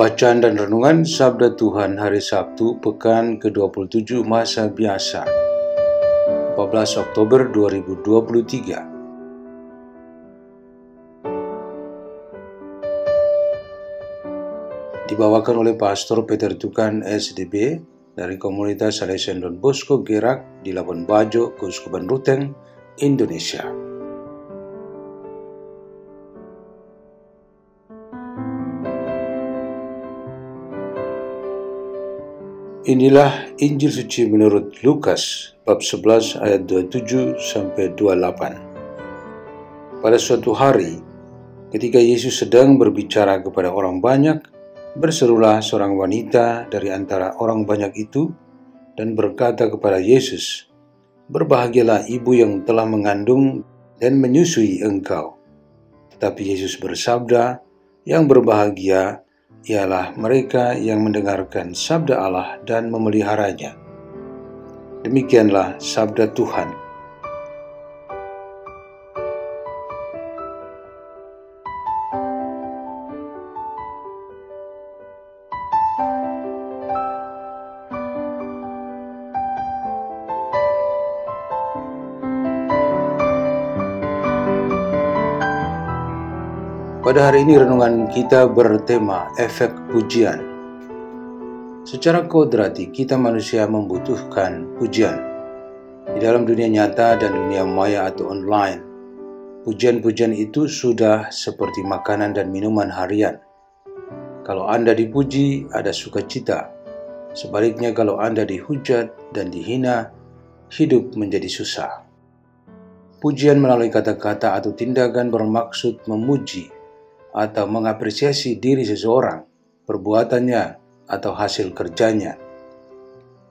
Bacaan dan Renungan Sabda Tuhan Hari Sabtu Pekan ke-27 Masa Biasa 14 Oktober 2023 Dibawakan oleh Pastor Peter Tukan SDB dari Komunitas Salesian Don Bosco Gerak di Labuan Bajo, Keuskupan Ruteng, Indonesia. Inilah Injil suci menurut Lukas bab 11 ayat 27 sampai 28. Pada suatu hari, ketika Yesus sedang berbicara kepada orang banyak, berserulah seorang wanita dari antara orang banyak itu dan berkata kepada Yesus, "Berbahagialah ibu yang telah mengandung dan menyusui engkau." Tetapi Yesus bersabda, "Yang berbahagia ialah mereka yang mendengarkan sabda Allah dan memeliharanya. Demikianlah sabda Tuhan. Pada hari ini renungan kita bertema efek pujian. Secara kodrati kita manusia membutuhkan pujian. Di dalam dunia nyata dan dunia maya atau online, pujian-pujian itu sudah seperti makanan dan minuman harian. Kalau Anda dipuji, ada sukacita. Sebaliknya kalau Anda dihujat dan dihina, hidup menjadi susah. Pujian melalui kata-kata atau tindakan bermaksud memuji atau mengapresiasi diri seseorang, perbuatannya, atau hasil kerjanya.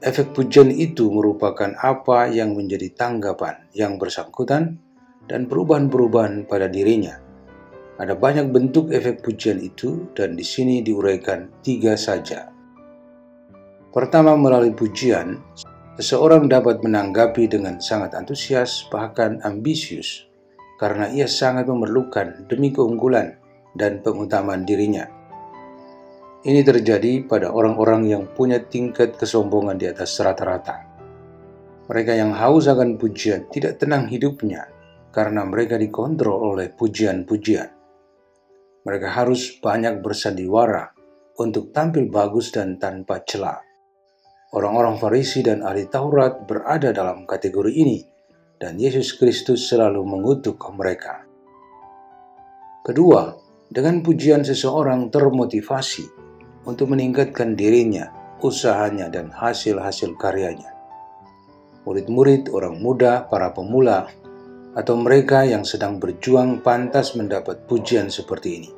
Efek pujian itu merupakan apa yang menjadi tanggapan yang bersangkutan dan perubahan-perubahan pada dirinya. Ada banyak bentuk efek pujian itu dan di sini diuraikan tiga saja. Pertama, melalui pujian, seseorang dapat menanggapi dengan sangat antusias bahkan ambisius karena ia sangat memerlukan demi keunggulan dan pengutamaan dirinya. Ini terjadi pada orang-orang yang punya tingkat kesombongan di atas rata-rata. Mereka yang haus akan pujian tidak tenang hidupnya karena mereka dikontrol oleh pujian-pujian. Mereka harus banyak bersandiwara untuk tampil bagus dan tanpa celah. Orang-orang Farisi dan ahli Taurat berada dalam kategori ini, dan Yesus Kristus selalu mengutuk mereka. Kedua, dengan pujian seseorang termotivasi untuk meningkatkan dirinya, usahanya, dan hasil-hasil karyanya. Murid-murid, orang muda, para pemula, atau mereka yang sedang berjuang pantas mendapat pujian seperti ini.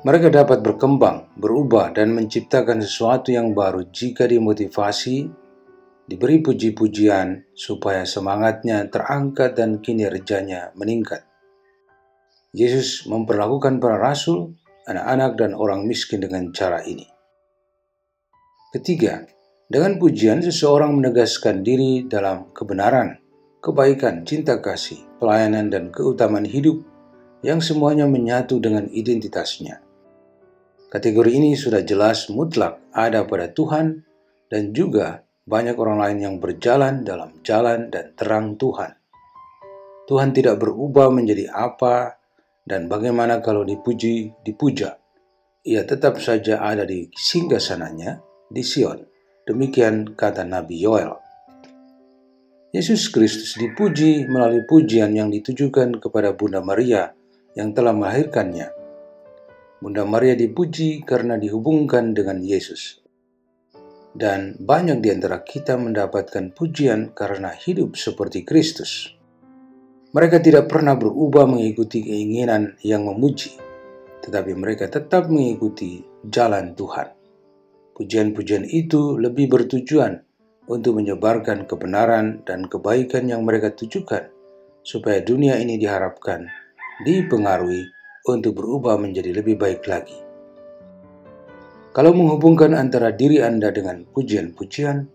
Mereka dapat berkembang, berubah, dan menciptakan sesuatu yang baru jika dimotivasi, diberi puji-pujian supaya semangatnya terangkat dan kinerjanya meningkat. Yesus memperlakukan para rasul, anak-anak, dan orang miskin dengan cara ini. Ketiga, dengan pujian seseorang menegaskan diri dalam kebenaran, kebaikan, cinta kasih, pelayanan, dan keutamaan hidup yang semuanya menyatu dengan identitasnya. Kategori ini sudah jelas mutlak ada pada Tuhan dan juga banyak orang lain yang berjalan dalam jalan dan terang Tuhan. Tuhan tidak berubah menjadi apa dan bagaimana kalau dipuji, dipuja? Ia tetap saja ada di singgah sananya di Sion. Demikian kata Nabi Yoel. Yesus Kristus dipuji melalui pujian yang ditujukan kepada Bunda Maria yang telah melahirkannya. Bunda Maria dipuji karena dihubungkan dengan Yesus. dan banyak di antara kita mendapatkan pujian karena hidup seperti Kristus. Mereka tidak pernah berubah mengikuti keinginan yang memuji, tetapi mereka tetap mengikuti jalan Tuhan. Pujian-pujian itu lebih bertujuan untuk menyebarkan kebenaran dan kebaikan yang mereka tujukan, supaya dunia ini diharapkan dipengaruhi untuk berubah menjadi lebih baik lagi. Kalau menghubungkan antara diri Anda dengan pujian-pujian,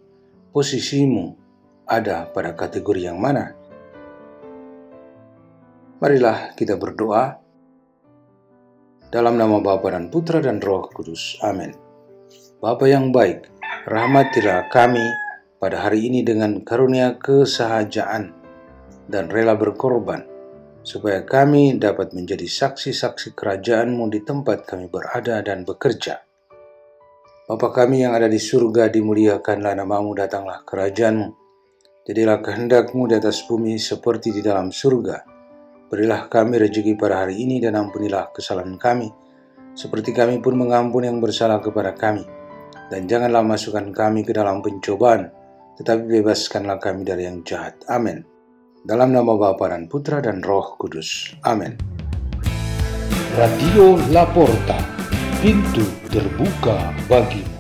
posisimu ada pada kategori yang mana? Marilah kita berdoa dalam nama Bapa dan Putra dan Roh Kudus. Amin. Bapa yang baik, rahmatilah kami pada hari ini dengan karunia kesahajaan dan rela berkorban, supaya kami dapat menjadi saksi-saksi kerajaan-Mu di tempat kami berada dan bekerja. Bapa kami yang ada di surga, dimuliakanlah namamu, datanglah kerajaanmu. Jadilah kehendakmu di atas bumi seperti di dalam surga. Berilah kami rezeki pada hari ini dan ampunilah kesalahan kami, seperti kami pun mengampun yang bersalah kepada kami. Dan janganlah masukkan kami ke dalam pencobaan, tetapi bebaskanlah kami dari yang jahat. Amin. Dalam nama Bapa dan Putra dan Roh Kudus. Amin. Radio Laporta pintu terbuka bagimu.